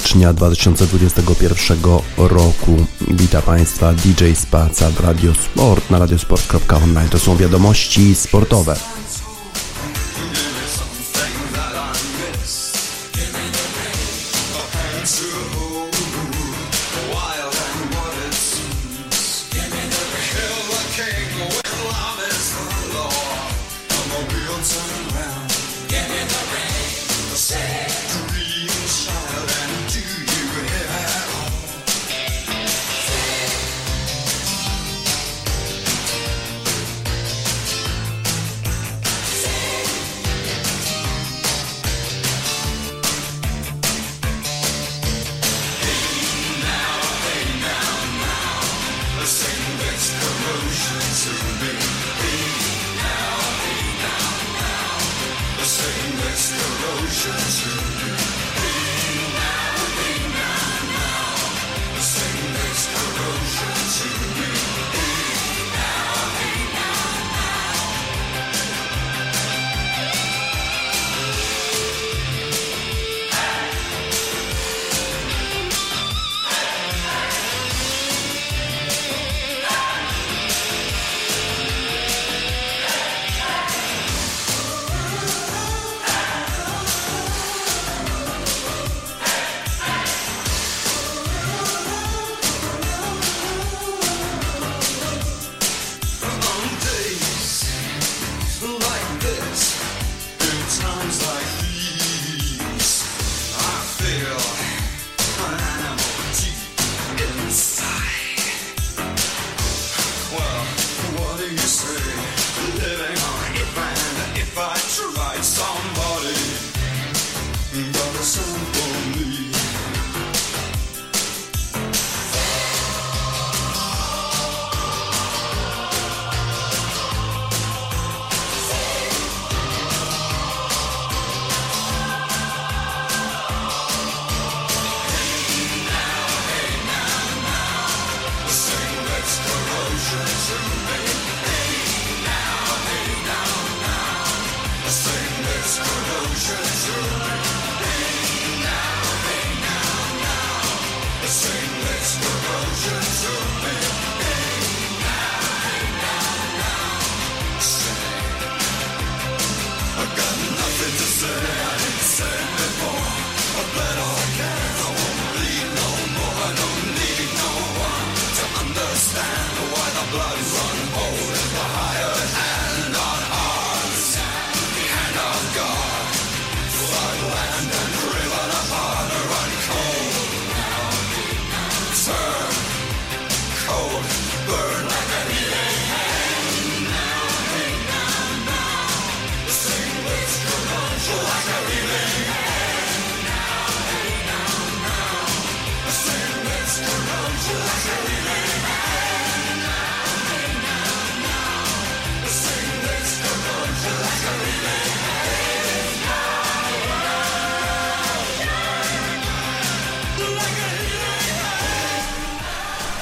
stycznia 2021 roku. Witam Państwa DJ Spaca w Radio Sport na radiosport.online. To są wiadomości sportowe.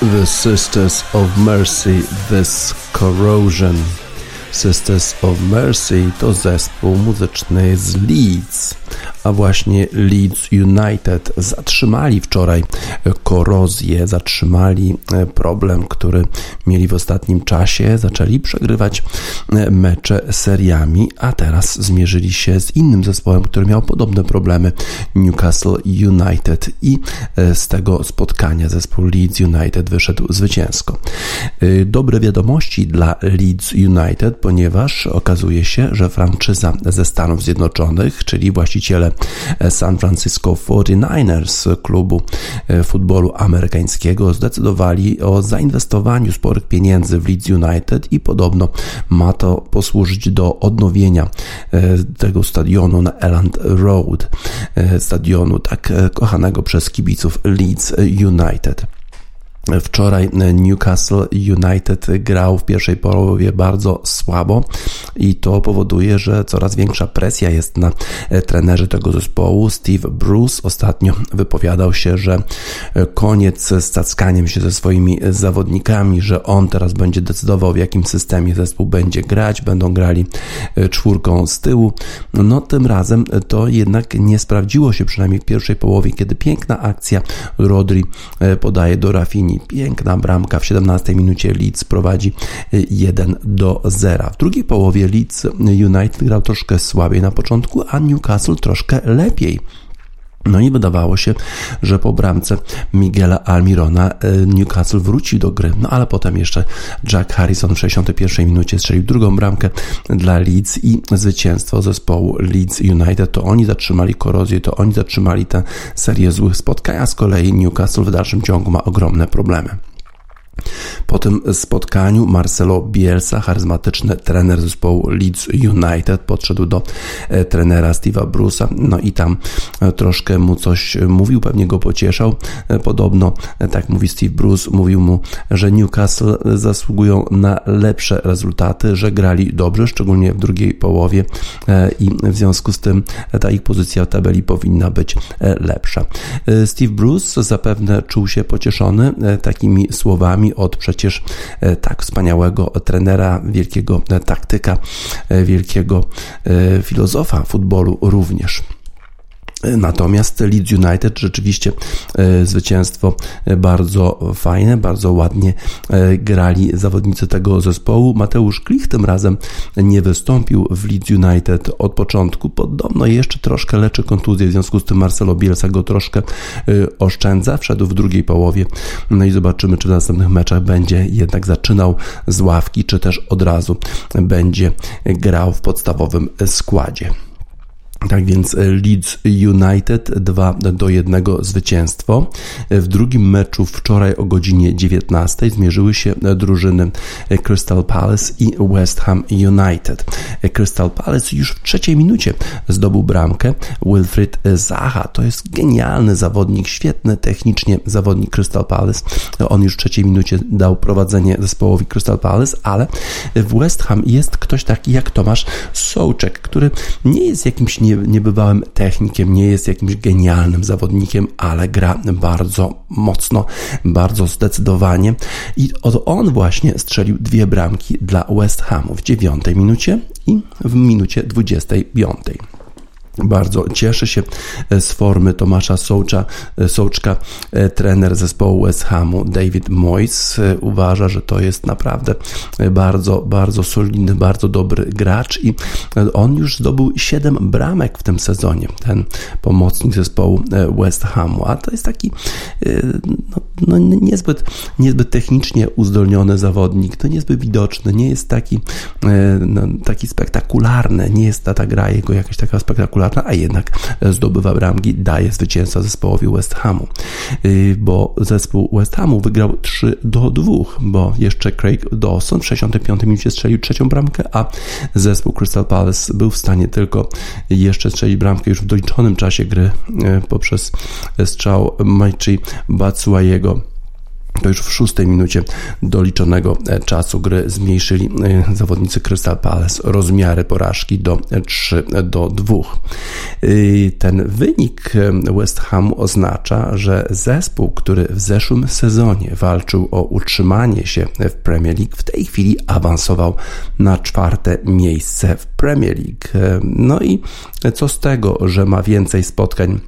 The Sisters of Mercy This Corrosion. Sisters of Mercy to zespół muzyczny z Leeds a właśnie Leeds United zatrzymali wczoraj korozję, zatrzymali e, problem, który mieli w ostatnim czasie, zaczęli przegrywać e, mecze seriami, a teraz zmierzyli się z innym zespołem, który miał podobne problemy Newcastle United i e, z tego spotkania zespół Leeds United wyszedł zwycięsko. Dobre wiadomości dla Leeds United, ponieważ okazuje się, że franczyza ze Stanów Zjednoczonych, czyli właściciele San Francisco 49ers, klubu e, futbolu amerykańskiego, zdecydowali o zainwestowaniu sporych pieniędzy w Leeds United i podobno ma to posłużyć do odnowienia e, tego stadionu na Elland Road, e, stadionu tak kochanego przez kibiców Leeds United. Wczoraj Newcastle United grał w pierwszej połowie bardzo słabo i to powoduje, że coraz większa presja jest na trenerze tego zespołu. Steve Bruce ostatnio wypowiadał się, że koniec z cackaniem się ze swoimi zawodnikami, że on teraz będzie decydował w jakim systemie zespół będzie grać, będą grali czwórką z tyłu. No tym razem to jednak nie sprawdziło się przynajmniej w pierwszej połowie, kiedy piękna akcja Rodri podaje do Rafini Piękna bramka w 17 minucie Leeds prowadzi 1 do 0. W drugiej połowie Leeds United grał troszkę słabiej na początku, a Newcastle troszkę lepiej. No i wydawało się, że po bramce Miguela Almirona e, Newcastle wróci do gry, no ale potem jeszcze Jack Harrison w 61 minucie strzelił drugą bramkę dla Leeds i zwycięstwo zespołu Leeds United. To oni zatrzymali korozję, to oni zatrzymali tę serię złych spotkań, a z kolei Newcastle w dalszym ciągu ma ogromne problemy. Po tym spotkaniu Marcelo Bielsa, charyzmatyczny trener zespołu Leeds United, podszedł do e, trenera Steve'a Bruce'a, no i tam e, troszkę mu coś mówił, pewnie go pocieszał. E, podobno, tak mówi Steve Bruce, mówił mu, że Newcastle zasługują na lepsze rezultaty, że grali dobrze, szczególnie w drugiej połowie i w związku z tym ta ich pozycja w tabeli powinna być lepsza. Steve Bruce zapewne czuł się pocieszony takimi słowami, od przecież e, tak wspaniałego trenera, wielkiego e, taktyka, e, wielkiego filozofa futbolu również. Natomiast Leeds United rzeczywiście e, zwycięstwo e, bardzo fajne, bardzo ładnie e, grali zawodnicy tego zespołu. Mateusz Klich tym razem nie wystąpił w Leeds United od początku. Podobno jeszcze troszkę leczy kontuzję, w związku z tym Marcelo Bielsa go troszkę oszczędza. Wszedł w drugiej połowie. No i zobaczymy, czy w następnych meczach będzie jednak zaczynał z ławki, czy też od razu będzie grał w podstawowym składzie. Tak więc e, Leeds United 2 do 1 zwycięstwo. W drugim meczu wczoraj o godzinie 19 zmierzyły się drużyny Crystal Palace i West Ham United. Crystal Palace już w trzeciej minucie zdobył bramkę. Wilfried Zaha to jest genialny zawodnik, świetny technicznie zawodnik Crystal Palace. On już w trzeciej minucie dał prowadzenie zespołowi Crystal Palace, ale w West Ham jest ktoś taki jak Tomasz Sołczek, który nie jest jakimś nie, niebywałym technikiem, nie jest jakimś genialnym zawodnikiem, ale gra bardzo mocno, bardzo zdecydowanie. I on właśnie strzelił dwie bramki dla West Hamu w dziewiątej minucie i w minucie 25. Bardzo cieszę się e, z formy Tomasza Sołcza, e, Sołczka. E, trener zespołu West Hamu David Moyes uważa, że to jest naprawdę bardzo, bardzo solidny, bardzo dobry gracz i on już zdobył 7 bramek w tym sezonie, ten pomocnik zespołu West Hamu, a to jest taki no, no niezbyt, niezbyt technicznie uzdolniony zawodnik, to niezbyt widoczny, nie jest taki, no, taki spektakularny, nie jest ta, ta gra jego jakaś taka spektakularna, a jednak zdobywa bramki, daje zwycięstwa zespołowi West Hamu, y, bo zespół West Hamu wygrał 3 do 2, bo jeszcze Craig Dawson w 65 minucie strzelił trzecią bramkę, a zespół Crystal Palace był w stanie tylko jeszcze strzelić bramkę już w doliczonym czasie gry y, poprzez strzał Maichi Batsuayego to już w szóstej minucie doliczonego e, czasu gry zmniejszyli e, zawodnicy Crystal Palace rozmiary porażki do 3 do 2. Ten wynik e, West Hamu oznacza, że zespół, który w zeszłym sezonie walczył o utrzymanie się w Premier League, w tej chwili awansował na czwarte miejsce w Premier League. No i co z tego, że ma więcej spotkań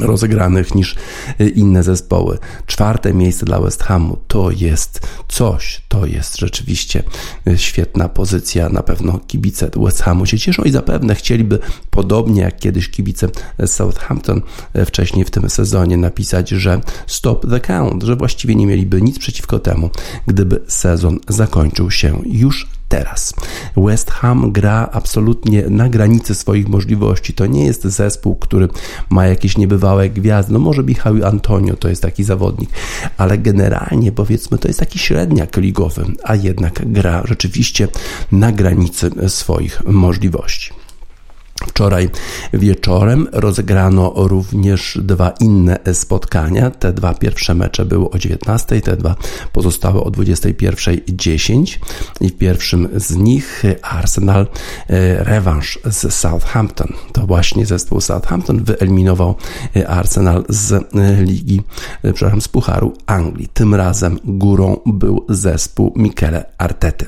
rozegranych niż y, inne zespoły. Czwarte miejsce dla West Hamu to jest coś, to jest rzeczywiście y, świetna pozycja. Na pewno kibice West Hamu się cieszą i zapewne chcieliby, podobnie jak kiedyś kibice Southampton y, wcześniej w tym sezonie, napisać, że stop the count, że właściwie nie mieliby nic przeciwko temu, gdyby sezon zakończył się już teraz. West Ham gra absolutnie na granicy swoich możliwości. To nie jest zespół, który ma jakieś niebywałe gwiazdy. No może Michał Antonio to jest taki zawodnik, ale generalnie powiedzmy to jest taki średniak ligowy, a jednak gra rzeczywiście na granicy swoich możliwości. Wczoraj wieczorem rozegrano również dwa inne spotkania. Te dwa pierwsze mecze były o 19, te dwa pozostałe o 21.10 i w pierwszym z nich Arsenal e, rewanż z Southampton. To właśnie zespół Southampton wyeliminował e, Arsenal z e, ligi, przepraszam, z Pucharu Anglii. Tym razem górą był zespół Michele Artety.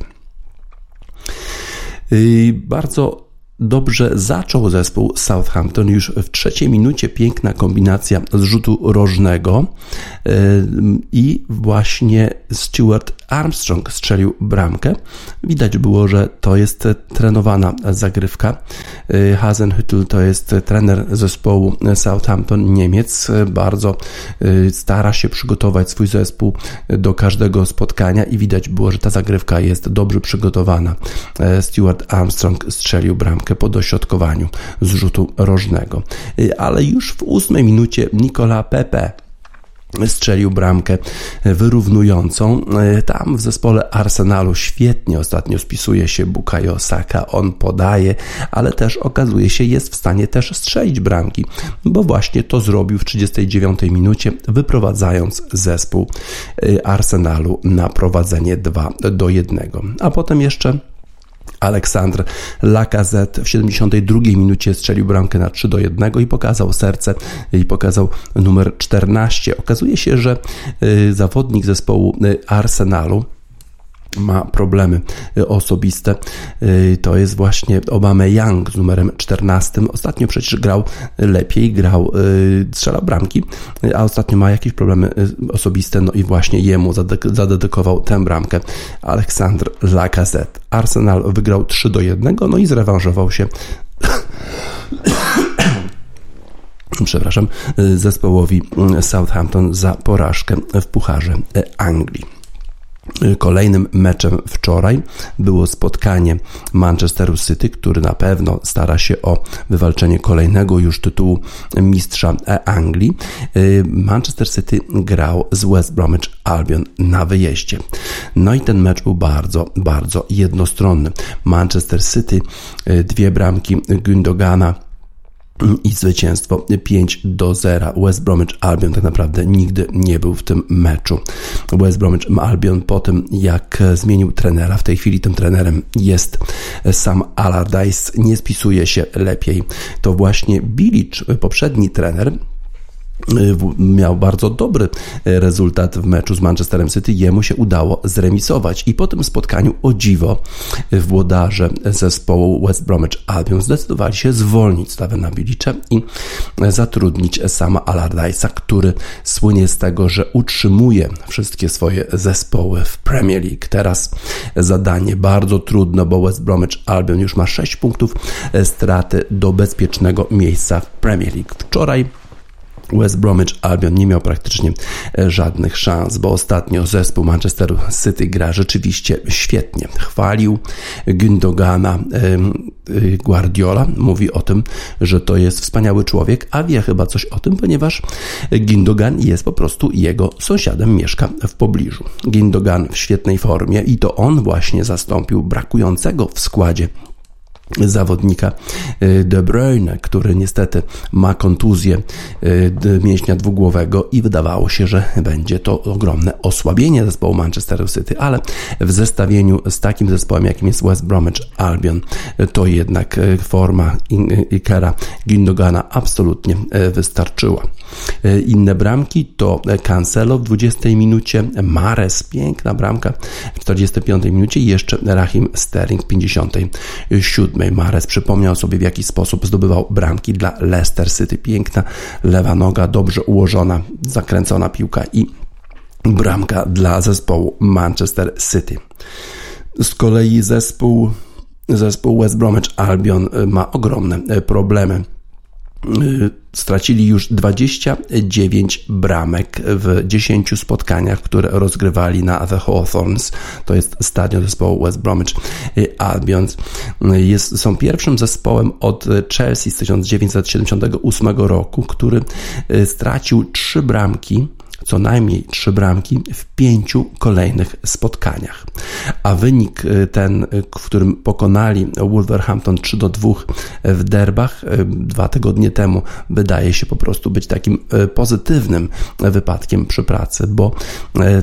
Bardzo Dobrze zaczął zespół Southampton już w trzeciej minucie piękna kombinacja z rzutu rożnego e, i właśnie Stuart Armstrong strzelił bramkę. Widać było, że to jest trenowana zagrywka. E, Hasenhüttl to jest trener zespołu Southampton Niemiec. Bardzo e, stara się przygotować swój zespół do każdego spotkania i widać było, że ta zagrywka jest dobrze przygotowana. Stuart Armstrong strzelił bramkę bramkę po dośrodkowaniu z rzutu rożnego. Y, ale już w ósmej minucie Nicola Pepe strzelił bramkę wyrównującą. Y, tam w zespole Arsenalu świetnie ostatnio spisuje się Bukayo Saka, on podaje, ale też okazuje się jest w stanie też strzelić bramki, bo właśnie to zrobił w 39 minucie, wyprowadzając zespół y, Arsenalu na prowadzenie 2 do 1. A potem jeszcze Aleksandr Lacazette w 72 minucie strzelił bramkę na 3 do 1 i pokazał serce i pokazał numer 14. Okazuje się, że y, zawodnik zespołu y, Arsenalu ma problemy y, osobiste. To jest właśnie Obama Young z numerem 14. Ostatnio przecież grał lepiej, grał, strzelał bramki, a ostatnio ma jakieś problemy osobiste, no i właśnie jemu zadedykował tę bramkę Aleksandr Lacazette. Arsenal wygrał 3 do 1, no i zrewanżował się przepraszam, zespołowi Southampton za porażkę w Pucharze Anglii. Kolejnym meczem wczoraj było spotkanie Manchesteru City, który na pewno stara się o wywalczenie kolejnego już tytułu mistrza Anglii. Manchester City grał z West Bromwich Albion na wyjeździe. No i ten mecz był bardzo, bardzo jednostronny. Manchester City dwie bramki Gündogana i zwycięstwo 5 do 0. West Bromwich Albion tak naprawdę nigdy nie był w tym meczu. West Bromwich Albion po tym jak zmienił trenera, w tej chwili tym trenerem jest sam Allardyce, nie spisuje się lepiej. To właśnie Bilic, poprzedni trener, miał bardzo dobry e, rezultat w meczu z Manchesterem City. Jemu się udało zremisować i po tym spotkaniu o dziwo włodarze zespołu West Bromwich Albion zdecydowali się zwolnić Stevena Bilicza i zatrudnić sama Allardyce'a, który słynie z tego, że utrzymuje wszystkie swoje zespoły w Premier League. Teraz zadanie bardzo trudne, bo West Bromwich Albion już ma 6 punktów straty do bezpiecznego miejsca w Premier League. Wczoraj West Bromwich Albion nie miał praktycznie e, żadnych szans, bo ostatnio zespół Manchesteru City gra rzeczywiście świetnie. Chwalił Gündogana e, Guardiola, mówi o tym, że to jest wspaniały człowiek, a wie chyba coś o tym, ponieważ Gündogan jest po prostu jego sąsiadem, mieszka w pobliżu. Gündogan w świetnej formie i to on właśnie zastąpił brakującego w składzie zawodnika y, De Bruyne, który niestety ma kontuzję y, mięśnia dwugłowego i wydawało się, że będzie to ogromne osłabienie zespołu Manchester City, ale w zestawieniu z takim zespołem, jakim jest West Bromwich Albion, to jednak y, forma Ikera Gindogana absolutnie wystarczyła. Inne bramki to Cancelo w 20 minucie, Mares, piękna bramka w 45 minucie i jeszcze Rahim Sterling w 57 Mares przypomniał sobie, w jaki sposób zdobywał bramki dla Leicester City. Piękna lewa noga, dobrze ułożona, zakręcona piłka i bramka dla zespołu Manchester City. Z kolei zespół, zespół West Bromwich Albion ma ogromne problemy Y, stracili już 29 bramek w 10 spotkaniach, które rozgrywali na The Hawthorns. To jest stadion zespołu West Bromwich Albion. Jest, są pierwszym zespołem od Chelsea z 1978 roku, który y, stracił 3 bramki co najmniej trzy bramki w pięciu kolejnych spotkaniach. A wynik y, ten, y, w którym pokonali Wolverhampton 3 do 2 w derbach y, dwa tygodnie temu, wydaje się po prostu być takim pozytywnym wypadkiem przy pracy, bo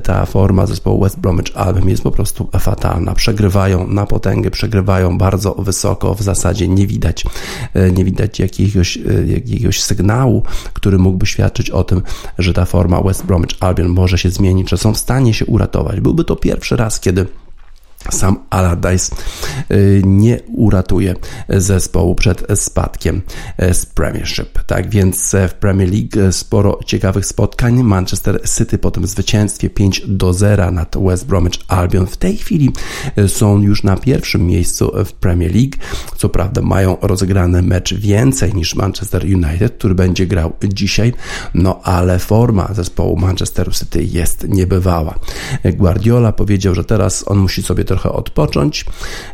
ta forma zespołu West Bromwich Albion jest po prostu fatalna. Przegrywają na potęgę, przegrywają bardzo wysoko, w zasadzie nie widać, nie widać jakiegoś, jakiegoś sygnału, który mógłby świadczyć o tym, że ta forma West Bromwich Albion może się zmienić, że są w stanie się uratować. Byłby to pierwszy raz, kiedy sam Allardyce y, nie uratuje zespołu przed spadkiem z Premiership. Tak więc w Premier League sporo ciekawych spotkań. Manchester City po tym zwycięstwie 5 do 0 nad West Bromwich Albion w tej chwili są już na pierwszym miejscu w Premier League. Co prawda mają rozegrany mecz więcej niż Manchester United, który będzie grał dzisiaj, no ale forma zespołu Manchester City jest niebywała. Guardiola powiedział, że teraz on musi sobie to trochę odpocząć,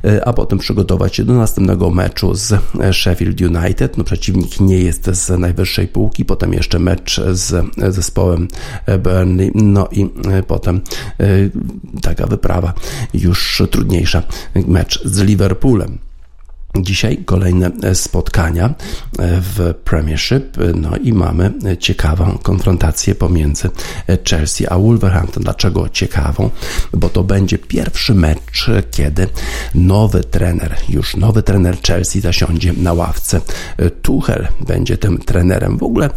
e, a potem przygotować się do następnego meczu z Sheffield United. No, przeciwnik nie jest z najwyższej półki, potem jeszcze mecz z zespołem Burnley, no i e, potem e, taka wyprawa już trudniejsza, mecz z Liverpoolem. Dzisiaj kolejne spotkania e, w Premiership, no i mamy ciekawą konfrontację pomiędzy Chelsea a Wolverhampton. Dlaczego ciekawą? Bo to będzie pierwszy mecz, kiedy nowy trener, już nowy trener Chelsea zasiądzie na ławce. Tuchel będzie tym trenerem. W ogóle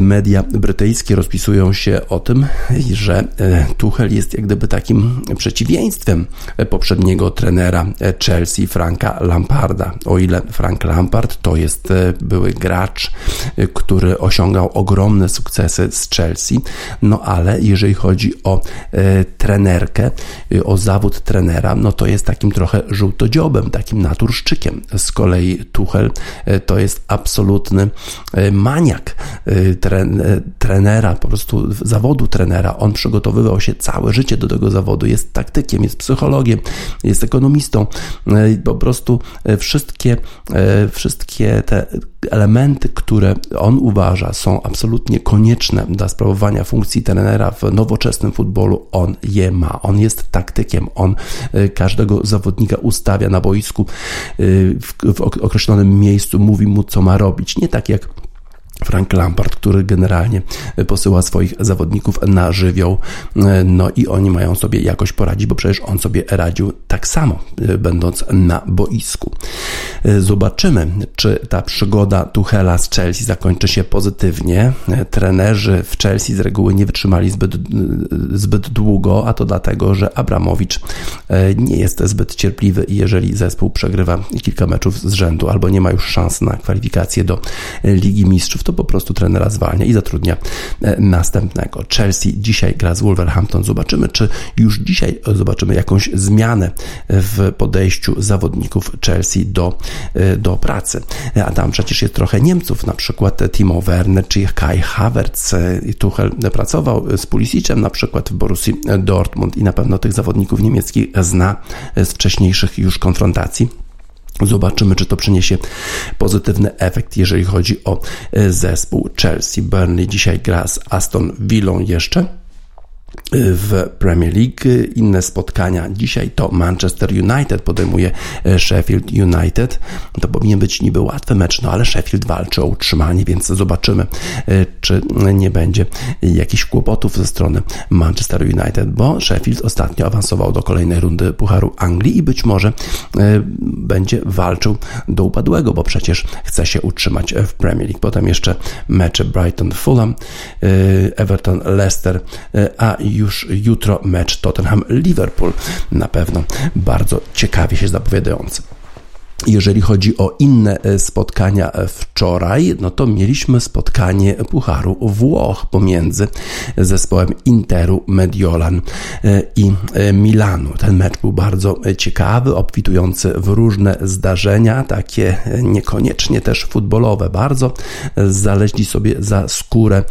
media brytyjskie rozpisują się o tym, że e, Tuchel jest jak gdyby takim przeciwieństwem poprzedniego trenera Chelsea, Franka Lamparda. O ile Frank Lampard to jest e, były gracz, e, który osiągał ogromne sukcesy z Chelsea, no ale jeżeli chodzi o e, trenerkę, o zawód trenera, no to jest takim trochę żółtodziobem, takim naturszczykiem. Z kolei Tuchel to jest absolutny maniak trenera, po prostu zawodu trenera. On przygotowywał się całe życie do tego zawodu, jest taktykiem, jest psychologiem, jest ekonomistą. Po prostu wszystko wszystkie, e, wszystkie te elementy, które on uważa są absolutnie konieczne dla sprawowania funkcji trenera w nowoczesnym futbolu, on je ma. On jest taktykiem, on e, każdego zawodnika ustawia na boisku e, w, w określonym miejscu, mówi mu, co ma robić. Nie tak jak Frank Lampard, który generalnie posyła swoich zawodników na żywioł, no i oni mają sobie jakoś poradzić, bo przecież on sobie radził tak samo, będąc na boisku. Zobaczymy, czy ta przygoda Tuchela z Chelsea zakończy się pozytywnie. Trenerzy w Chelsea z reguły nie wytrzymali zbyt, zbyt długo, a to dlatego, że Abramowicz e, nie jest zbyt cierpliwy i jeżeli zespół przegrywa kilka meczów z rzędu albo nie ma już szans na kwalifikację do Ligi Mistrzów, to po prostu trenera zwalnia i zatrudnia e, następnego. Chelsea dzisiaj gra z Wolverhampton. Zobaczymy, czy już dzisiaj zobaczymy jakąś zmianę w podejściu zawodników Chelsea do, e, do pracy. A tam przecież jest trochę Niemców, na przykład Timo Werner czy Kai Havertz. E, Tuchel pracował z Pulisicem na przykład w Borussii Dortmund i na pewno tych zawodników niemieckich zna z wcześniejszych już konfrontacji. Zobaczymy, czy to przyniesie pozytywny efekt, jeżeli chodzi o e, zespół Chelsea. Burnley dzisiaj gra z Aston Villą jeszcze w Premier League. Inne spotkania dzisiaj to Manchester United podejmuje e, Sheffield United. To powinien być niby łatwy mecz, no ale Sheffield walczy o utrzymanie, więc zobaczymy, e, czy nie będzie jakichś kłopotów ze strony Manchester United, bo Sheffield ostatnio awansował do kolejnej rundy Pucharu Anglii i być może e, będzie walczył do upadłego, bo przecież chce się utrzymać w Premier League. Potem jeszcze mecze Brighton-Fulham, Everton-Leicester, a już jutro mecz Tottenham-Liverpool. Na pewno bardzo ciekawie się zapowiadający. Jeżeli chodzi o inne e, spotkania e, wczoraj, no to mieliśmy spotkanie Pucharu Włoch pomiędzy zespołem Interu Mediolan e, i Milanu. Ten mecz był bardzo ciekawy, obfitujący w różne zdarzenia, takie niekoniecznie też futbolowe. Bardzo zaleźli sobie za skórę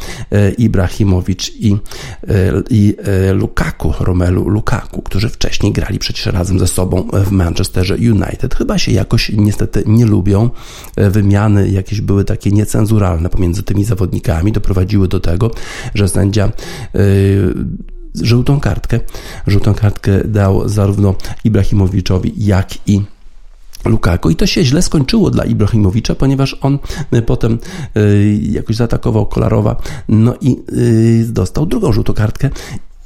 Ibrahimowicz i, i Lukaku, Romelu Lukaku, którzy wcześniej grali przecież razem ze sobą w Manchesterze United. Chyba się jakoś jakoś niestety nie lubią. Wymiany jakieś były takie niecenzuralne pomiędzy tymi zawodnikami, doprowadziły do tego, że sędzia żółtą kartkę. Żółtą kartkę dał zarówno Ibrahimowiczowi, jak i Lukaku. I to się źle skończyło dla Ibrahimowicza, ponieważ on y, potem jakoś zaatakował Kolarowa, no i dostał drugą żółtą kartkę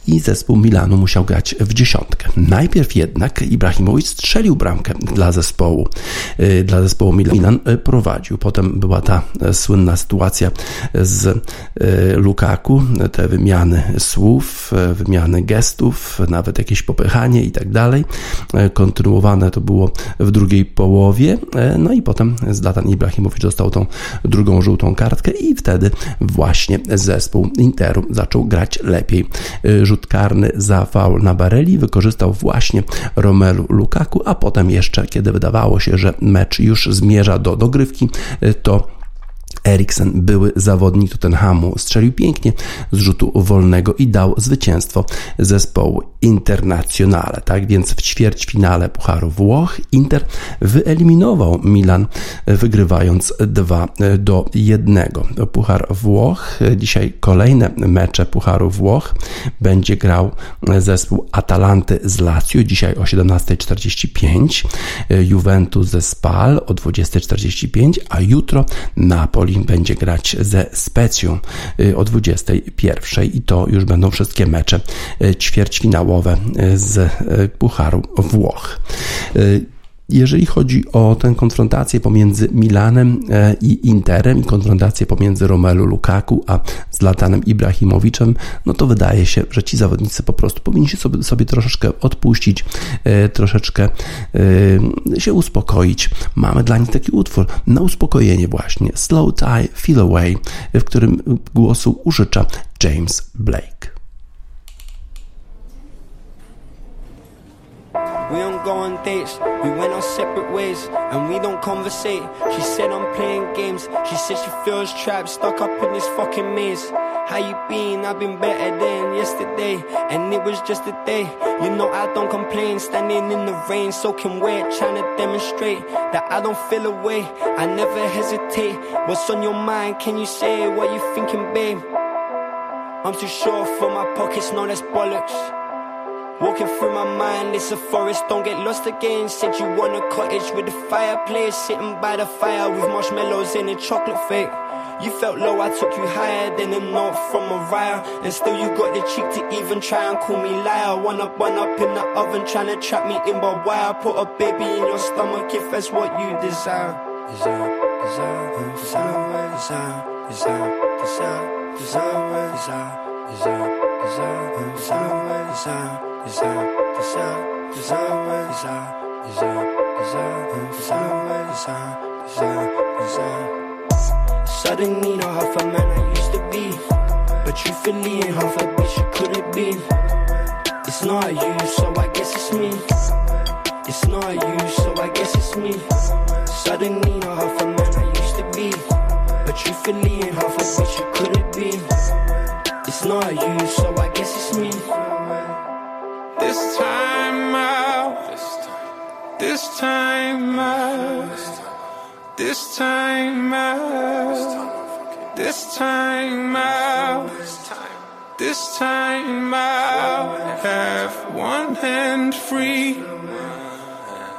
i zespół Milanu musiał grać w dziesiątkę. Najpierw jednak Ibrahimowicz strzelił bramkę dla zespołu, y, dla zespołu Milan. Y, prowadził. Potem była ta y, słynna sytuacja z Lukaku, te wymiany słów, wymiany gestów, nawet jakieś popychanie i tak dalej. Kontynuowane to było w drugiej połowie, no i potem Zlatan Ibrahimowicz dostał tą drugą żółtą kartkę i wtedy właśnie zespół Interu zaczął grać lepiej. Rzut rzut karny za faul na Bareli wykorzystał właśnie Romelu Lukaku, a potem jeszcze, kiedy wydawało się, że mecz już zmierza do dogrywki, to Eriksen, były zawodnik Tottenhamu, strzelił pięknie z rzutu wolnego i dał zwycięstwo zespołu Internazionale. Tak więc w ćwierćfinale Pucharu Włoch Inter wyeliminował Milan, wygrywając 2 do 1. Puchar Włoch, dzisiaj kolejne mecze Pucharu Włoch będzie grał zespół Atalanty z Lazio dzisiaj o 17.45, Juventus ze Spal o 20.45, a jutro Napoli będzie grać ze Specją o 21 i to już będą wszystkie mecze y, y, z Pucharu Włoch. Jeżeli chodzi o tę konfrontację pomiędzy Milanem e, i Interem i konfrontację pomiędzy Romelu Lukaku a Zlatanem Ibrahimowiczem, no to wydaje się, że ci zawodnicy po prostu powinni sobie, sobie troszeczkę odpuścić, e, troszeczkę e, się uspokoić. Mamy dla nich taki utwór na uspokojenie właśnie Slow Tie Feel Away, w którym głosu użycza James Blake. We don't go on dates, we went our separate ways, and we don't conversate. She said I'm playing games, she said she feels trapped, stuck up in this fucking maze. How you been? I've been better than yesterday, and it was just a day. You know I don't complain, standing in the rain, soaking wet, trying to demonstrate that I don't feel away. I never hesitate. What's on your mind? Can you say what you thinking, babe? I'm too short for my pockets, no, that's bollocks. Walking through my mind, it's a forest, don't get lost again. Said you want a cottage with a fireplace, sitting by the fire with marshmallows in a chocolate fake. You felt low, I took you higher than a note from a riot. And still you got the cheek to even try and call me liar. One up, one up in the oven, trying to trap me in, why I put a baby in your stomach if that's what you desire. Desire, desire, desire, desire, desire, desire, desire, desire, desire, desire, desire, desire desire, desire, desire, desire, desire, desire, desire, desire, desire. Suddenly, not half a man I used to be, but you half a bitch you could. It's not you, so I guess it's me. It's not you, so I guess it's me. Suddenly, not half a man I used to be, but you half a bitch you could. It's not you, so I guess it's me. This time out. This time out. This time out. This time out. This time out. Have one hand free.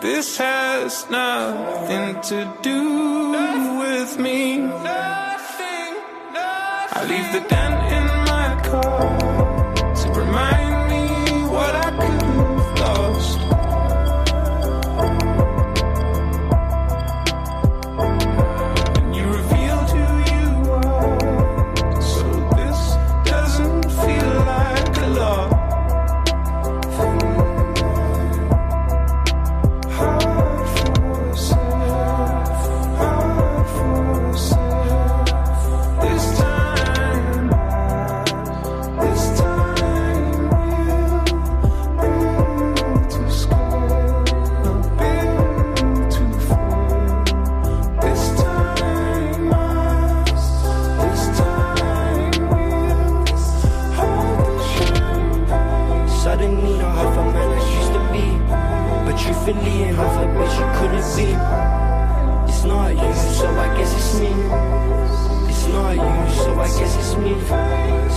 This has nothing to do with me. I leave the dent in my car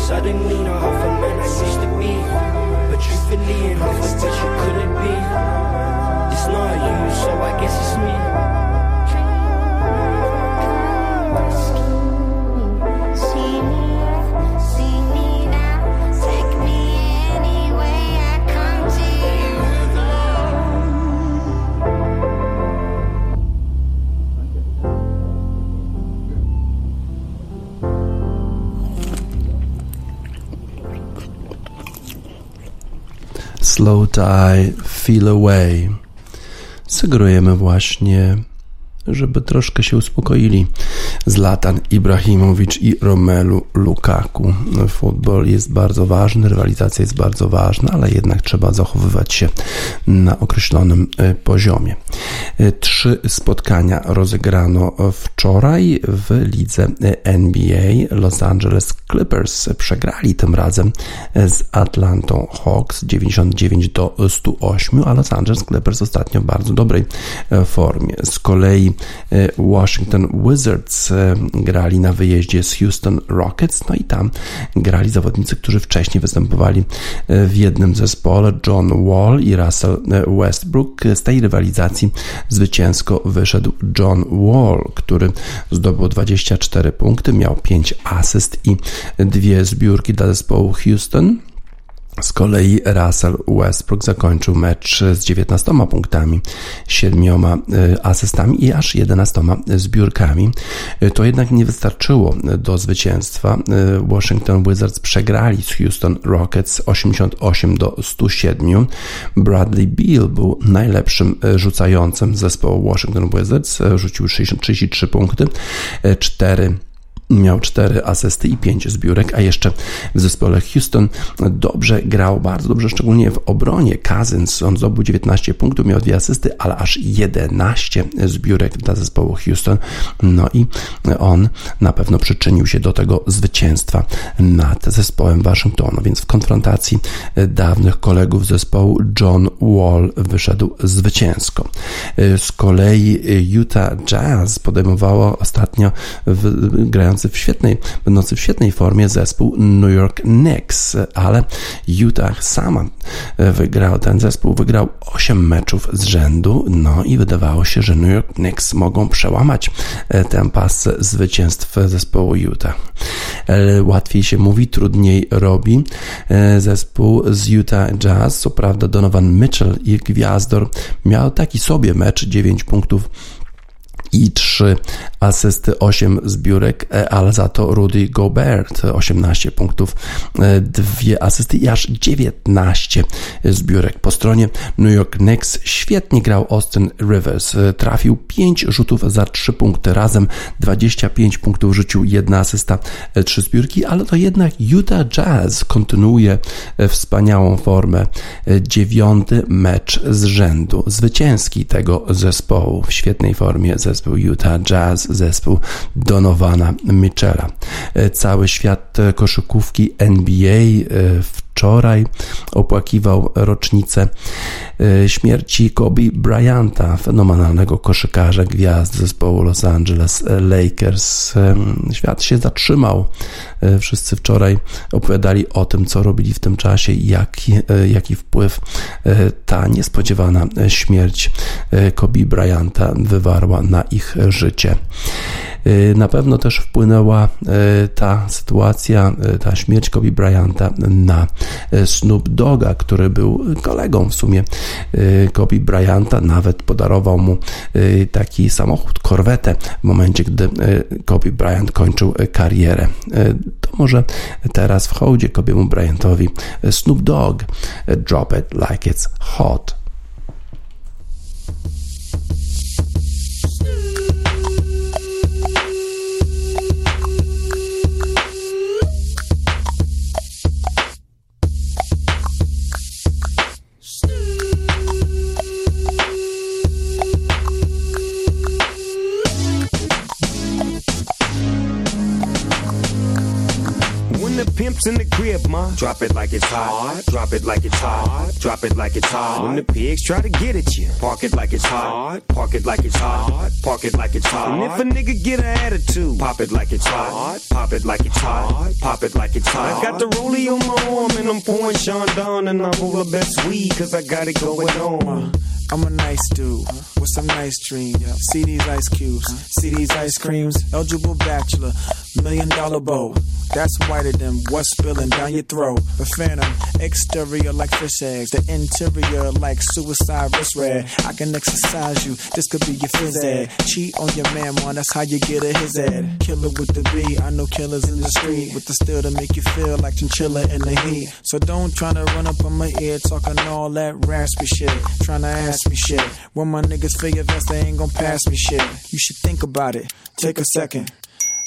Suddenly not half a man I used to be. But truthfully and half a Slow Tie, Feel Away. Sugerujemy właśnie, żeby troszkę się uspokoili. Zlatan Ibrahimowicz i Romelu Lukaku. Futbol jest bardzo ważny, rywalizacja jest bardzo ważna, ale jednak trzeba zachowywać się na określonym e, poziomie. E, Trzy spotkania rozegrano wczoraj w lidze NBA. Los Angeles Clippers przegrali tym razem z Atlantą Hawks 99 do 108, a Los Angeles Clippers ostatnio w bardzo dobrej e, formie. Z kolei e, Washington Wizards e, grali na wyjeździe z Houston Rockets, no i tam grali zawodnicy, którzy wcześniej występowali w jednym zespole, John Wall i Russell Westbrook. Z tej rywalizacji zwycięsko wyszedł John Wall, który zdobył 24 punkty, miał 5 asyst i dwie zbiórki dla zespołu Houston. Z kolei Russell Westbrook zakończył mecz z 19 punktami, 7 asystami i aż 11 zbiórkami. To jednak nie wystarczyło do zwycięstwa. Washington Wizards przegrali z Houston Rockets 88 do 107. Bradley Beal był najlepszym rzucającym zespołu Washington Wizards, rzucił 63 punkty, 4 miał 4 asysty i 5 zbiórek, a jeszcze w zespole Houston dobrze grał, bardzo dobrze, szczególnie w obronie. Cousins, on zdobył 19 punktów, miał 2 asysty, ale aż 11 zbiórek dla zespołu Houston. No i on na pewno przyczynił się do tego zwycięstwa nad zespołem Waszyngtonu, więc w konfrontacji dawnych kolegów zespołu John Wall wyszedł zwycięsko. Z kolei Utah Jazz podejmowało ostatnio w, grający w świetnej, będący w świetnej formie zespół New York Knicks, ale Utah sama wygrał, ten zespół wygrał 8 meczów z rzędu, no i wydawało się, że New York Knicks mogą przełamać tę pasę zwycięstw zespołu Utah. Łatwiej się mówi, trudniej robi. Zespół z Utah Jazz, co prawda Donovan Mitchell i Gwiazdor miał taki sobie mecz, 9 punktów i 3 asysty, 8 zbiórek, ale za to Rudy Gobert 18 punktów, 2 asysty i aż 19 zbiórek. Po stronie New York Knicks świetnie grał Austin Rivers. Trafił 5 rzutów za 3 punkty, razem 25 punktów rzucił, 1 asysta, 3 zbiórki, ale to jednak Utah Jazz kontynuuje wspaniałą formę. Dziewiąty mecz z rzędu, zwycięski tego zespołu w świetnej formie zespół zespół Utah Jazz, zespół Donovana Mitchella. Cały świat koszykówki NBA wczoraj opłakiwał rocznicę śmierci Kobe Bryanta, fenomenalnego koszykarza, gwiazd zespołu Los Angeles Lakers. Świat się zatrzymał. Wszyscy wczoraj opowiadali o tym, co robili w tym czasie i jaki, jaki wpływ ta niespodziewana śmierć Kobe Bryanta wywarła na ich życie. Na pewno też wpłynęła ta sytuacja, ta śmierć Kobe Bryanta na Snoop Doga, który był kolegą w sumie Kobe Bryanta, nawet podarował mu taki samochód, korwetę w momencie, gdy Kobe Bryant kończył karierę. To może teraz w hołdzie Kobiemu Bryantowi Snoop Dogg Drop It Like It's Hot. Pimp's in the crib, ma, drop it like it's hot. Drop it like it's hot. Drop it like it's hot. When the pigs try to get at you, park it like it's hot. Park it like it's hot. Park it like it's hot. And if a nigga get an attitude, pop it like it's hot. Pop it like it's hot. Pop it like it's hot. I got the rollie on my arm and I'm pouring Sean down and I'm all the best weed cause I got it going on. I'm a nice dude with some nice dreams. See these ice cubes, see these ice creams. Eligible bachelor, million dollar bow. That's whiter than what's spilling down your throat. A phantom, exterior like fish eggs, the interior like suicide wrist red. I can exercise you, this could be your phys ed. Cheat on your man, man, that's how you get a his ed. Killer with the B, I know killers in the street with the steel to make you feel like chinchilla in the heat. So don't try to run up on my ear talking all that raspy shit. Trying to ask me shit. When my niggas your vest, they ain't gonna pass me shit. You should think about it. Take a second.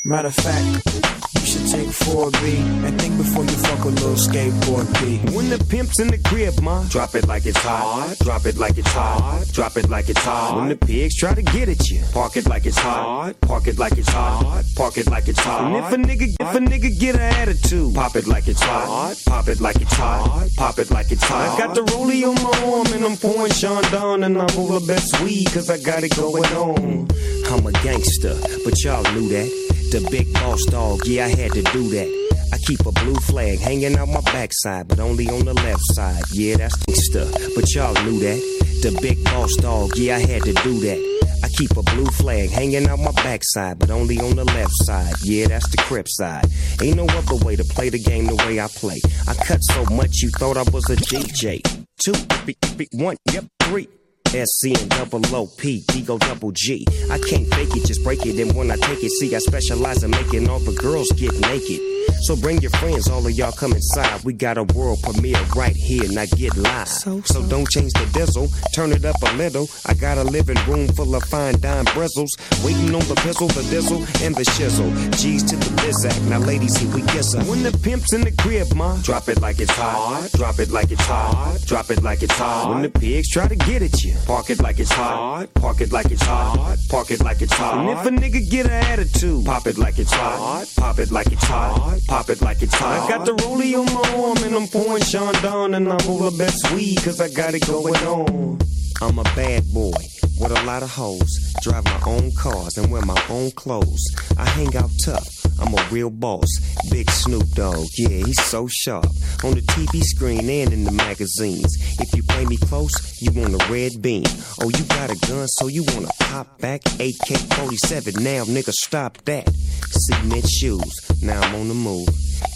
Matter of fact, you should take 4B and think before you fuck a little skateboard B. When the pimp's in the crib, ma, drop it like it's hot. Drop it like it's hot. Drop it like it's hot. When the pigs try to get at you, park it like it's hot. Park it like it's hot. Park it like it's hot. And if a nigga, if a nigga get an attitude, pop it like it's hot. Pop it like it's hot. Pop it like it's hot. I got the rollie on my arm and I'm pouring Sean down and I'm all the best weed cause I got it going on. I'm a gangster, but y'all knew that. The big boss dog, yeah, I had to do that. I keep a blue flag hanging out my backside, but only on the left side. Yeah, that's gangsta, but y'all knew that. The big boss dog, yeah, I had to do that. I keep a blue flag hanging out my backside, but only on the left side. Yeah, that's the crip side. Ain't no other way to play the game the way I play. I cut so much you thought I was a DJ. Two, b- b- one, yep, three. SC and double OP, Digo double G. I can't fake it, just break it. And when I take it, see, I specialize in making all the girls get naked. So bring your friends, all of y'all come inside. We got a world premiere right here, now get live. So, so don't change the diesel, turn it up a little. I got a living room full of fine dime bristles. Waiting on the pistol, the dizzle, and the shizzle. G's to the bizac, now ladies, here we kiss her. When the pimp's in the crib, ma, drop it like it's hot. Drop it like it's hot. Drop it like it's hot. When the pigs try to get at you, park it like it's hot. Park it like it's hot. Park it like it's hot. And if a nigga get an attitude, pop it like it's hot. Pop it like it's hot. Pop it like it's hot. I got the rollie on my arm and I'm pouring Sean down and I'm all the best weed cause I got it going on. I'm a bad boy with a lot of hoes. Drive my own cars and wear my own clothes. I hang out tough. I'm a real boss. Big Snoop Dogg, yeah, he's so sharp. On the TV screen and in the magazines. If you play me close, you want a red beam. Oh, you got a gun, so you wanna pop back? AK 47, now nigga, stop that. Cement shoes, now I'm on the move.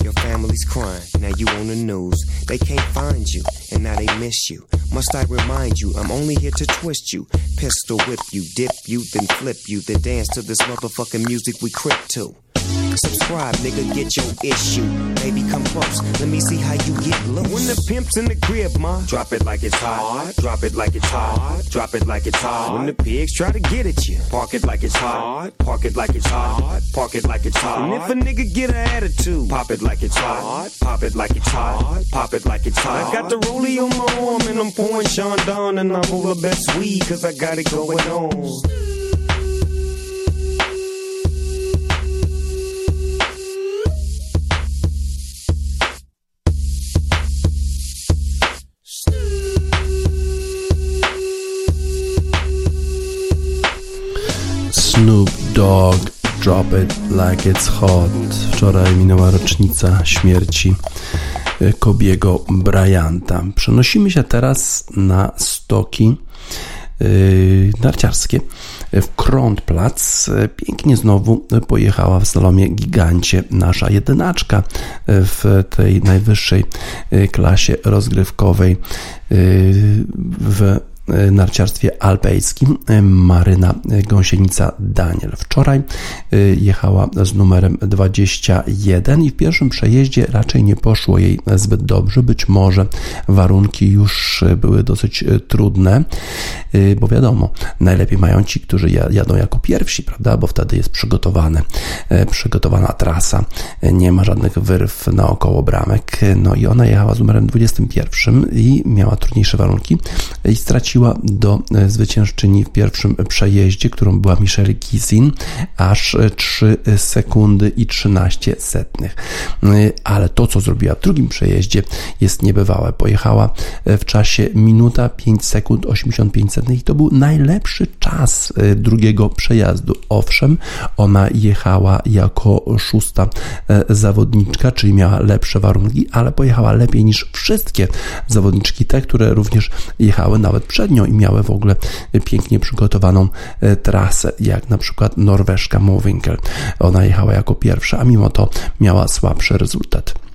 Your family's crying, now you on the news. They can't find you, and now they miss you. Must I remind you, I'm only here to twist you. Pistol whip you, dip you, then flip you, then dance to this motherfucking music we crip to. Subscribe, nigga, get your issue. Baby, come close, let me see how you get loose. When the pimp's in the crib, ma, drop it like it's hot. Drop it like it's hot. Drop it like it's hot. When the pigs try to get at you, park it like it's hot. Park it like it's hot. Park it like it's hot. And if a nigga get an attitude, pop it like it's hot. Pop it like it's hot. Pop it like it's hot. I got the rollie on my arm and I'm pouring Sean down and I'm all the best weed cause I got it going on. Snoop Dogg, Drop It Like It's Hot. Wczoraj minęła rocznica śmierci y, Kobiego Bryanta. Przenosimy się teraz na stoki yy, narciarskie w Krątplac. Pięknie znowu pojechała w slalomie gigancie nasza jedynaczka w tej najwyższej klasie rozgrywkowej w narciarstwie alpejskim Maryna Gąsienica Daniel. Wczoraj y, jechała z numerem 21 i w pierwszym przejeździe raczej nie poszło jej zbyt dobrze. Być może warunki już były dosyć trudne, bo wiadomo, najlepiej mają ci, którzy jadą jako pierwsi, prawda, bo wtedy jest przygotowane e, przygotowana trasa, e, nie ma żadnych wyrw naokoło bramek, no i ona jechała z numerem 21 i miała trudniejsze warunki i straciła do zwyciężczyni w pierwszym przejeździe, którą była Michelle Kizin, aż 3 sekundy i 13 setnych. Ale to, co zrobiła w drugim przejeździe jest niebywałe. Pojechała w czasie minuta 5 sekund 85 setnych i to był najlepszy czas drugiego przejazdu. Owszem, ona jechała jako szósta e, zawodniczka, czyli miała lepsze warunki, ale pojechała lepiej niż wszystkie zawodniczki, te, które również jechały nawet przed i miały w ogóle pięknie przygotowaną e, trasę, jak na przykład Norweszka Mowinkel. Ona jechała jako pierwsza, a mimo to miała słabszy rezultat.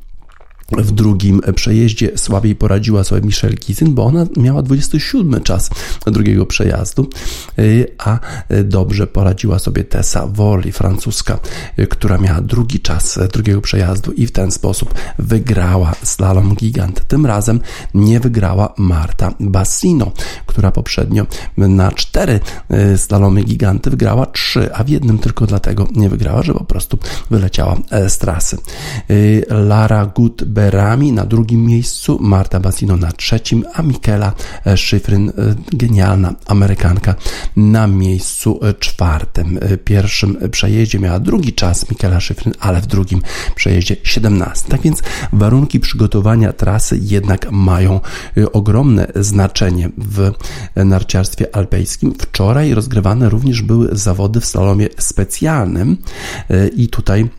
W drugim przejeździe słabiej poradziła sobie Michelle Kizyn, bo ona miała 27 czas drugiego przejazdu, y, a dobrze poradziła sobie Tessa Worley, francuska, y, która miała drugi czas drugiego przejazdu i w ten sposób wygrała slalom gigant. Tym razem nie wygrała Marta Bassino, która poprzednio na cztery y, slalomy giganty wygrała trzy, a w jednym tylko dlatego nie wygrała, że po prostu wyleciała e, z trasy. Lara Good Berami na drugim miejscu, Marta Basino na trzecim, a Michaela Schifrin, e, genialna Amerykanka, na miejscu e, czwartym. Pierwszym przejeździe miała drugi czas Michaela Schifrin, ale w drugim przejeździe 17. Tak więc warunki przygotowania trasy jednak mają e, ogromne znaczenie w narciarstwie alpejskim. Wczoraj rozgrywane również były zawody w slalomie specjalnym i tutaj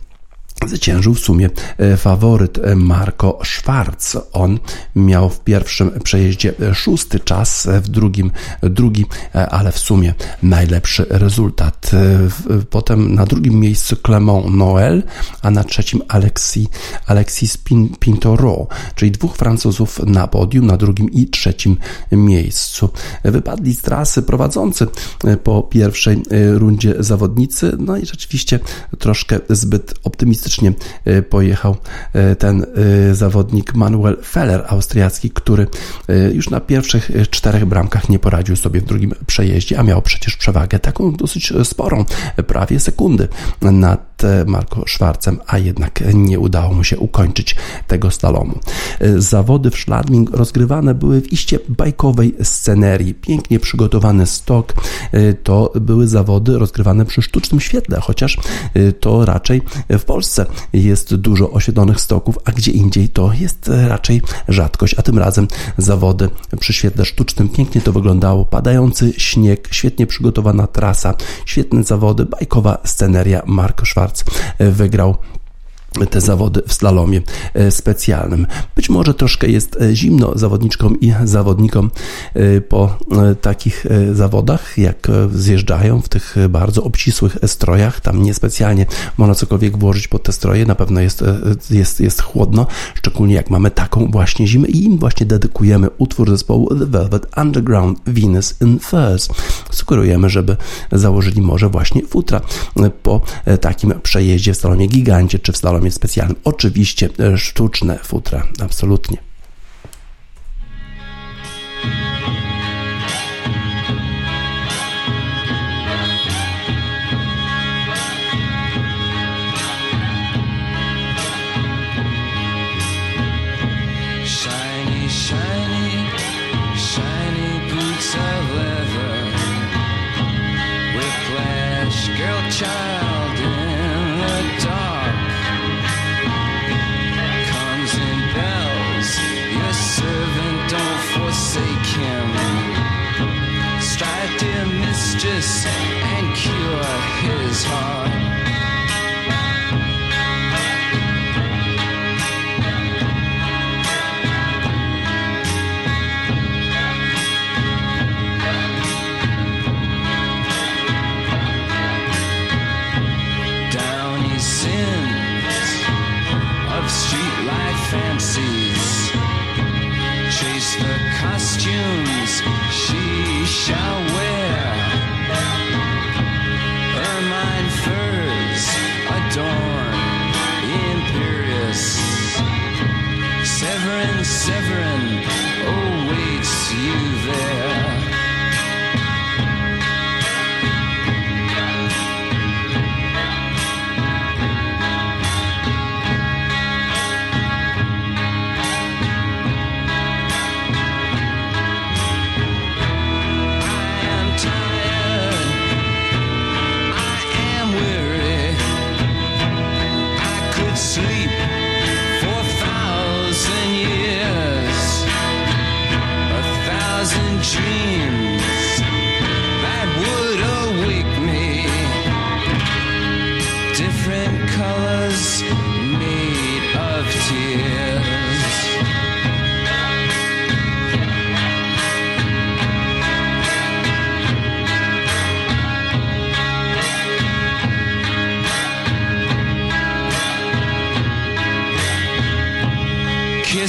Zwyciężył w sumie e, faworyt e, Marco Schwarz. On miał w pierwszym przejeździe e, szósty czas, w drugim drugi, ale w sumie najlepszy rezultat. Potem na drugim miejscu Clement Noël, a na trzecim Alexis, Alexis Pintoro, czyli dwóch Francuzów na podium, na drugim i trzecim miejscu. Wypadli z trasy prowadzący po pierwszej rundzie zawodnicy, no i rzeczywiście troszkę zbyt optymistycznie e, pojechał e, ten e, zawodnik Manuel Feller, austriacki, który już na pierwszych czterech bramkach nie poradził sobie w drugim przejeździe, a miał przecież przewagę taką dosyć sporą, prawie sekundy nad Marco Schwarzem, a jednak nie udało mu się ukończyć tego slalomu. Zawody w Schladming rozgrywane były w iście bajkowej scenerii. Pięknie przygotowany stok to były zawody rozgrywane przy sztucznym świetle, chociaż to raczej w Polsce jest dużo oświetlonych stoków, a gdzie indziej to jest raczej rzadkość, a tym razem zawody przy świetle sztucznym. Pięknie to wyglądało, padający śnieg, świetnie przygotowana trasa, świetne zawody, bajkowa sceneria. Mark Schwarz wygrał te zawody w slalomie e, specjalnym. Być może troszkę jest e, zimno zawodniczkom i zawodnikom e, po takich zawodach, jak zjeżdżają w tych bardzo obcisłych strojach. Tam niespecjalnie można cokolwiek włożyć pod te stroje. Na pewno jest, jest, jest chłodno, szczególnie jak mamy taką właśnie zimę i im właśnie dedykujemy utwór zespołu The Velvet Underground Venus in Furs. Sugerujemy, żeby założyli może właśnie futra po takim przejeździe w slalomie gigancie czy w specjalnym. Oczywiście e, sztuczne futra, absolutnie.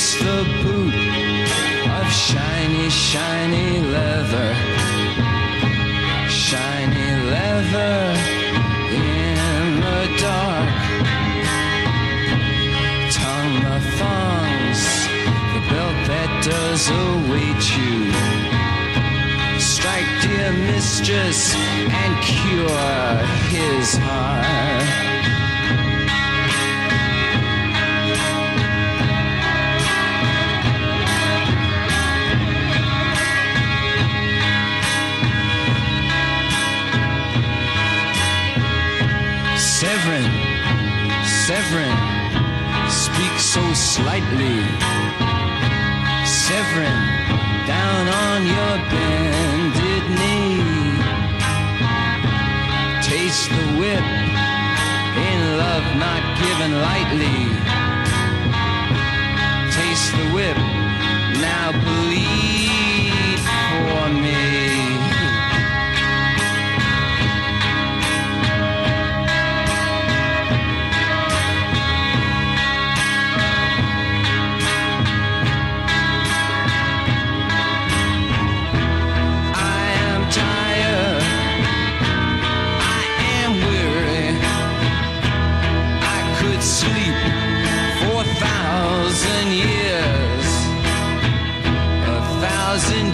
The boot of shiny, shiny leather. Shiny leather in the dark. Tongue the thongs, the belt that does await you. Strike, dear mistress, and cure his heart. Severin, speak so slightly. Severin, down on your bended knee. Taste the whip in love not given lightly. Taste the whip, now bleed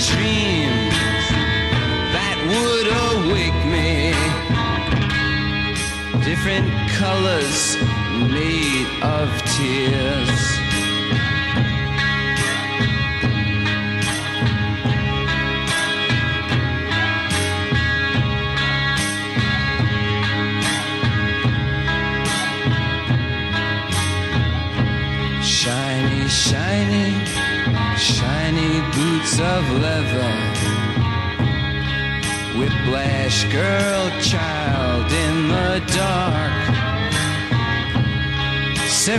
dreams that would awake me. Different colors made of tears.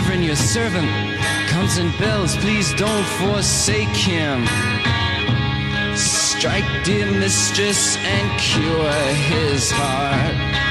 Severin, your servant, comes and bells. Please don't forsake him. Strike, dear mistress, and cure his heart.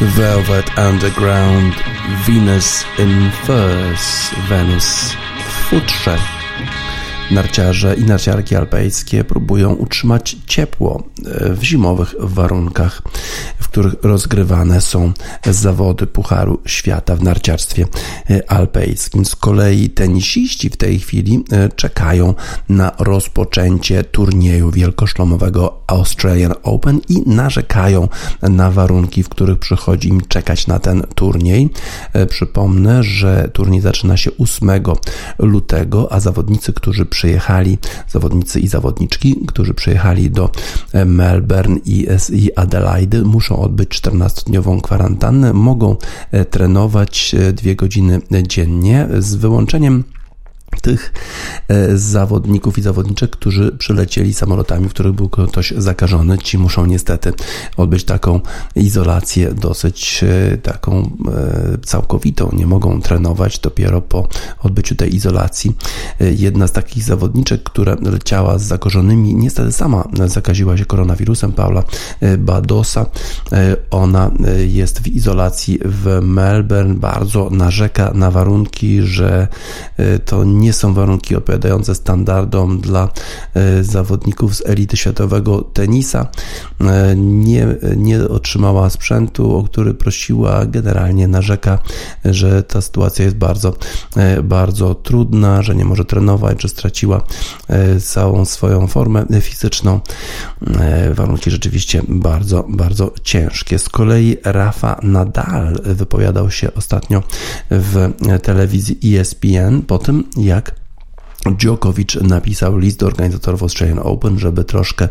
Velvet Underground, Venus in Furs, Wenus w futrze. Narciarze i narciarki alpejskie próbują utrzymać ciepło e, w zimowych warunkach, których rozgrywane są zawody Pucharu Świata w narciarstwie e, alpejskim. Z kolei tenisiści w tej chwili e, czekają na rozpoczęcie turnieju wielkoszlomowego Australian Open i narzekają na warunki, w których przychodzi im czekać na ten turniej. Przypomnę, że turniej zaczyna się 8 lutego, a zawodnicy, którzy przyjechali, zawodnicy i zawodniczki, którzy przyjechali do Melbourne i Adelaide, muszą odbyć 14-dniową kwarantannę, mogą trenować dwie godziny dziennie z wyłączeniem tych e, zawodników i zawodniczek, którzy przylecieli samolotami, w których był ktoś zakażony, ci muszą niestety odbyć taką izolację dosyć e, taką e, całkowitą. Nie mogą trenować dopiero po odbyciu tej izolacji. Jedna z takich zawodniczek, która leciała z zakażonymi, niestety sama zakaziła się koronawirusem, Paula Badosa. Ona jest w izolacji w Melbourne, bardzo narzeka na warunki, że to nie są warunki odpowiadające standardom dla e, zawodników z elity światowego tenisa. E, nie, nie otrzymała sprzętu, o który prosiła. Generalnie narzeka, że ta sytuacja jest bardzo, e, bardzo trudna, że nie może trenować, że straciła całą swoją formę fizyczną. Warunki rzeczywiście bardzo, bardzo ciężkie. Z kolei Rafa Nadal wypowiadał się ostatnio w telewizji ESPN po tym, jak Djokovic napisał list do organizatorów Australian Open, żeby troszkę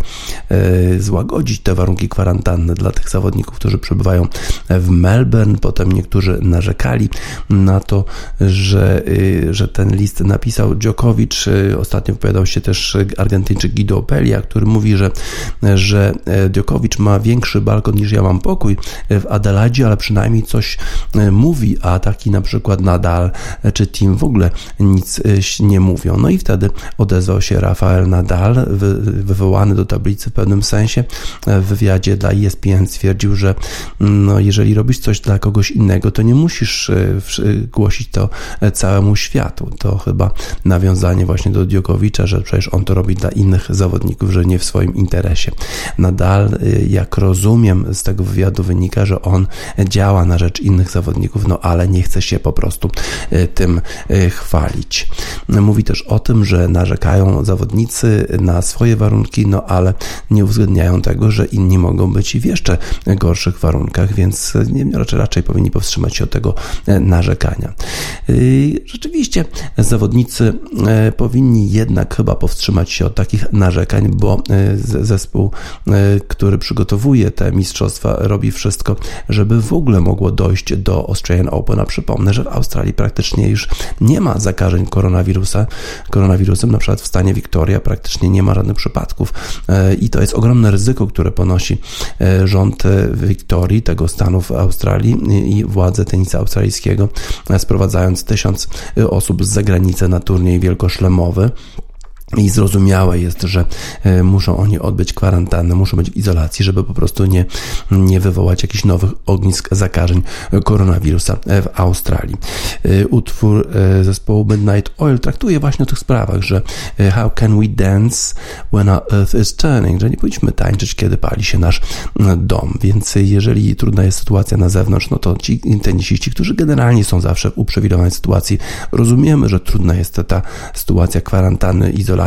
e, złagodzić te warunki kwarantanny dla tych zawodników, którzy przebywają w Melbourne. Potem niektórzy narzekali na to, że, e, że ten list napisał Djokovic. E, ostatnio wypowiadał się też Argentyńczyk Guido Opelia, który mówi, że, że Djokovic ma większy balkon niż ja mam pokój w Adelaidzie, ale przynajmniej coś mówi, a taki na przykład Nadal czy Team w ogóle nic nie mówią. No i wtedy odezwał się Rafael Nadal, wywołany do tablicy w pewnym sensie. W wywiadzie dla ESPN stwierdził, że no, jeżeli robisz coś dla kogoś innego, to nie musisz e, głosić to całemu światu. To chyba nawiązanie właśnie do Diokowicza, że przecież on to robi dla innych zawodników, że nie w swoim interesie. Nadal, e, jak rozumiem z tego wywiadu wynika, że on działa na rzecz innych zawodników, no ale nie chce się po prostu e, tym chwalić. Mówi też o tym, że narzekają zawodnicy na swoje warunki, no ale nie uwzględniają tego, że inni mogą być w jeszcze gorszych warunkach, więc nie, raczej, raczej powinni powstrzymać się od tego e, narzekania. E, rzeczywiście zawodnicy e, powinni jednak chyba powstrzymać się od takich narzekań, bo zespół, który przygotowuje te mistrzostwa, robi wszystko, żeby w ogóle mogło dojść do Australian Open. A przypomnę, że w Australii praktycznie już nie ma zakażeń koronawirusa koronawirusem. Na przykład w stanie Victoria praktycznie nie ma żadnych przypadków e, i to jest ogromne ryzyko, które ponosi e, rząd e, Wiktorii, tego stanu w Australii i władze tenisa australijskiego, sprowadzając tysiąc osób z zagranicy na turniej wielkoszlemowy. I zrozumiałe jest, że e, muszą oni odbyć kwarantannę, muszą być w izolacji, żeby po prostu nie, nie wywołać jakichś nowych ognisk zakażeń koronawirusa w Australii. E, utwór e, zespołu Midnight Oil traktuje właśnie o tych sprawach, że how can we dance when our earth is turning, że nie powinniśmy tańczyć, kiedy pali się nasz dom. Więc jeżeli trudna jest sytuacja na zewnątrz, no to ci tenisiści, którzy generalnie są zawsze w uprzywilejowanej sytuacji, rozumiemy, że trudna jest ta sytuacja kwarantanny, izolacji,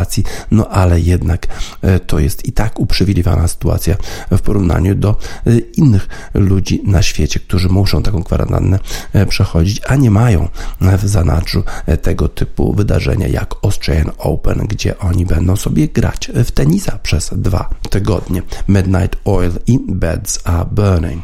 no ale jednak e, to jest i tak uprzywilejowana sytuacja w porównaniu do e, innych ludzi na świecie, którzy muszą taką kwarantannę e, przechodzić, a nie mają w zanadrzu tego typu wydarzenia jak Australian Open, gdzie oni będą sobie grać w tenisa przez dwa tygodnie. Midnight Oil i Beds are Burning.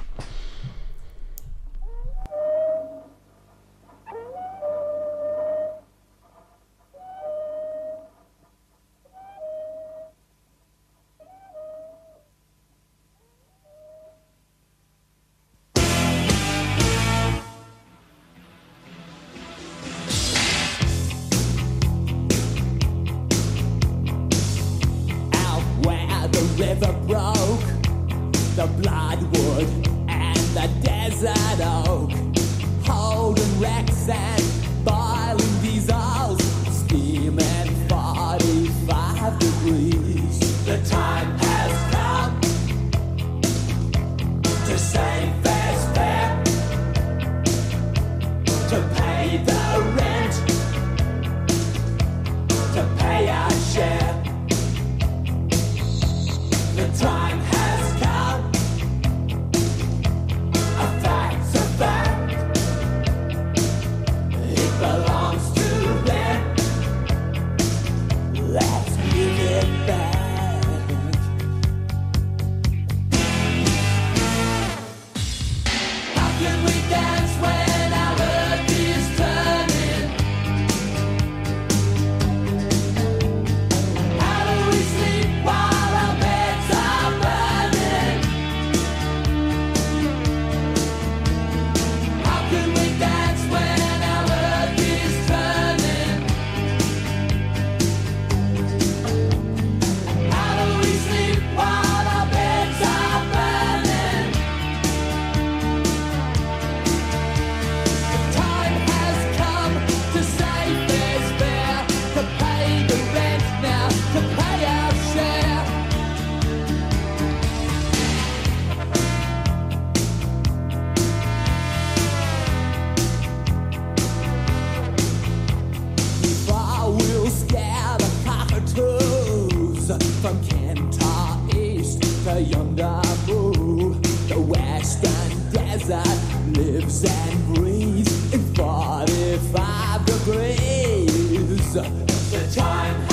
From Kentar East to yonder moon, the western desert lives and breathes in 45 degrees. The time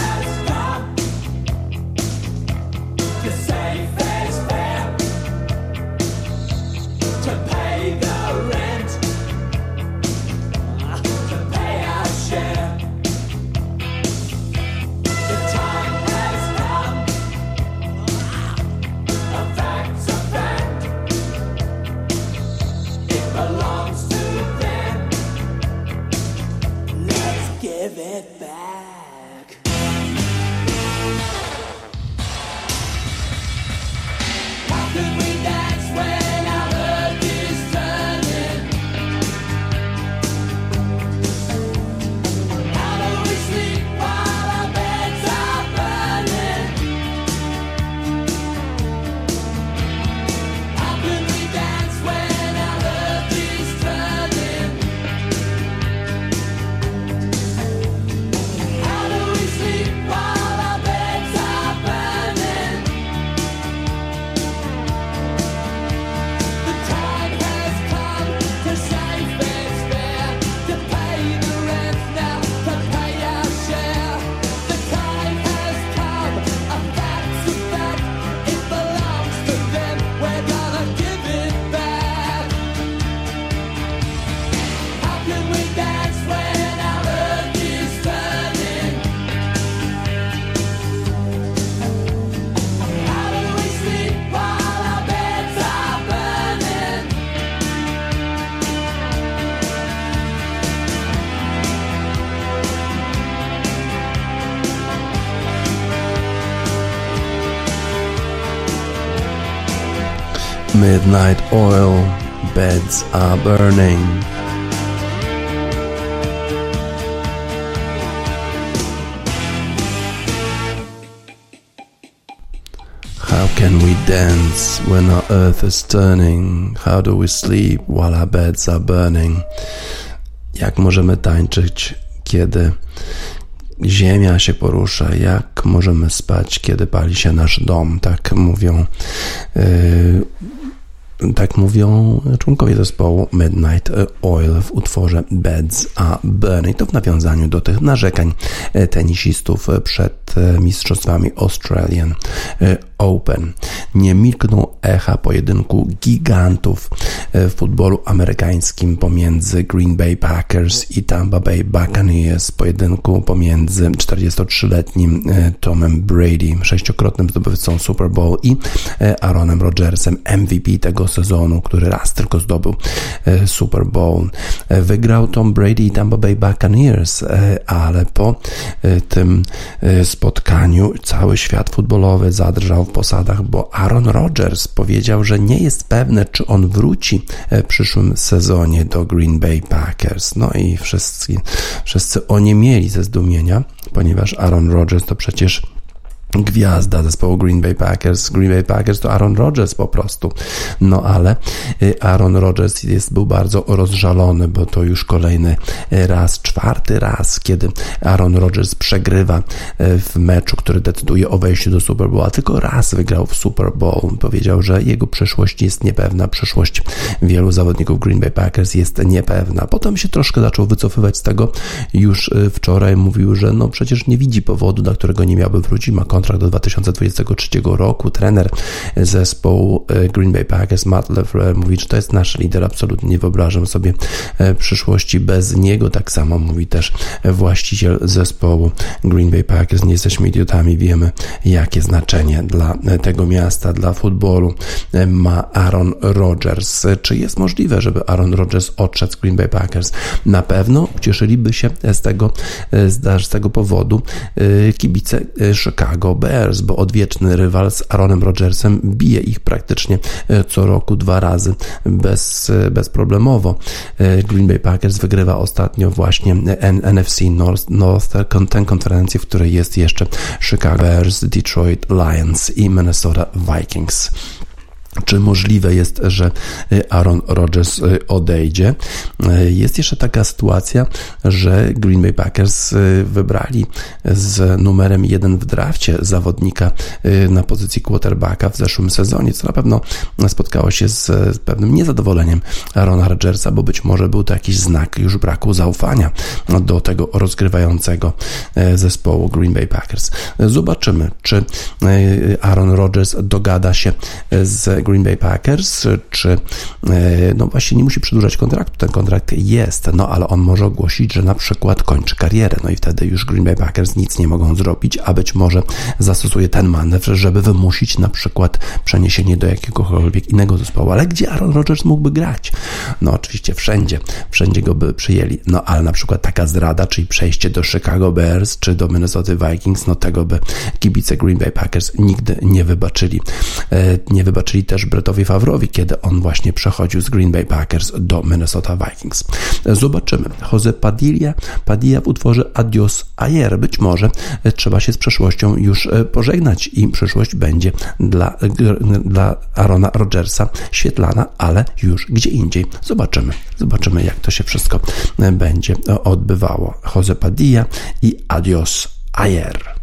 midnight oil, beds are burning. How can we dance when our earth is turning? How do we sleep while our beds are burning? Jak możemy tańczyć, kiedy ziemia się porusza? Jak możemy spać, kiedy pali się nasz dom? Tak mówią yy, tak mówią członkowie zespołu Midnight Oil w utworze Beds a Burning. To w nawiązaniu do tych narzekań tenisistów przed mistrzostwami Australian Open. Nie milkną echa pojedynku gigantów w futbolu amerykańskim pomiędzy Green Bay Packers i Tampa Bay Buccaneers. Pojedynku pomiędzy 43-letnim Tomem Brady, sześciokrotnym zdobywcą Super Bowl i Aaronem Rodgersem, MVP tego sezonu, który raz tylko zdobył Super Bowl. Wygrał Tom Brady i Tampa Bay Buccaneers, ale po tym spotkaniu cały świat futbolowy zadrżał w posadach, bo Aaron Rodgers powiedział, że nie jest pewny, czy on wróci w przyszłym sezonie do Green Bay Packers. No i wszyscy, wszyscy oniemieli ze zdumienia, ponieważ Aaron Rodgers to przecież gwiazda zespołu Green Bay Packers. Green Bay Packers to Aaron Rodgers po prostu. No ale y, Aaron Rodgers jest, był bardzo rozżalony, bo to już kolejny raz, czwarty raz, kiedy Aaron Rodgers przegrywa y, w meczu, który decyduje o wejściu do Super Bowl, a tylko raz wygrał w Super Bowl. Powiedział, że jego przyszłość jest niepewna, przyszłość wielu zawodników Green Bay Packers jest niepewna. Potem się troszkę zaczął wycofywać z tego. Już y, wczoraj mówił, że no przecież nie widzi powodu, dla którego nie miałby wrócić, ma kontrakt do 2023 roku. Trener zespołu e, Green Bay Packers, Matt LeFleur, mówi, że to jest nasz lider. Absolutnie nie wyobrażam sobie e, przyszłości bez niego. Tak samo mówi też właściciel zespołu Green Bay Packers. Nie jesteśmy idiotami, wiemy, jakie znaczenie dla tego miasta, dla futbolu e, ma Aaron Rodgers. Czy jest możliwe, żeby Aaron Rodgers odszedł z Green Bay Packers? Na pewno cieszyliby się z tego, z tego powodu kibice Chicago Bears, bo odwieczny rywal z Aaronem Rodgersem bije ich praktycznie e, co roku dwa razy bez, e, bezproblemowo. E, Green Bay Packers wygrywa ostatnio właśnie NFC North, North tę konferencję, w której jest jeszcze Chicago Bears, Detroit Lions i Minnesota Vikings. Czy możliwe jest, że y, Aaron Rodgers y, odejdzie. Y, jest jeszcze taka sytuacja, że Green Bay Packers wybrali z numerem 1 w drafcie zawodnika na pozycji quarterbacka w zeszłym sezonie, co na pewno spotkało się z pewnym niezadowoleniem Aarona Rodgersa, bo być może był to jakiś znak już braku zaufania do tego rozgrywającego zespołu Green Bay Packers. Zobaczymy, czy Aaron Rodgers dogada się z Green Bay Packers, czy e, no właśnie nie musi przedłużać kontraktu, ten kontrakt jest, no ale on może ogłosić, że na przykład kończy karierę, no i wtedy już Green Bay Packers nic nie mogą zrobić, a być może zastosuje ten manewr, żeby wymusić na przykład przeniesienie do jakiegokolwiek innego zespołu, ale gdzie Aaron Rodgers mógłby grać? No oczywiście wszędzie, wszędzie go by przyjęli, no ale na przykład taka zrada, czyli przejście do Chicago Bears, czy do Minnesota Vikings, no tego by kibice Green Bay Packers nigdy nie wybaczyli. E, nie wybaczyli też też Brettowi Favrowi, kiedy on właśnie przechodził z Green Bay Packers do Minnesota Vikings. Zobaczymy. Jose Padilla, Padilla w utworze Adios Ayer. Być może trzeba się z przeszłością już e, pożegnać i przyszłość będzie dla, dla Arona Rodgersa świetlana, ale już gdzie indziej. Zobaczymy. Zobaczymy, jak to się wszystko e, będzie odbywało. Jose Padilla i Adios Ayer.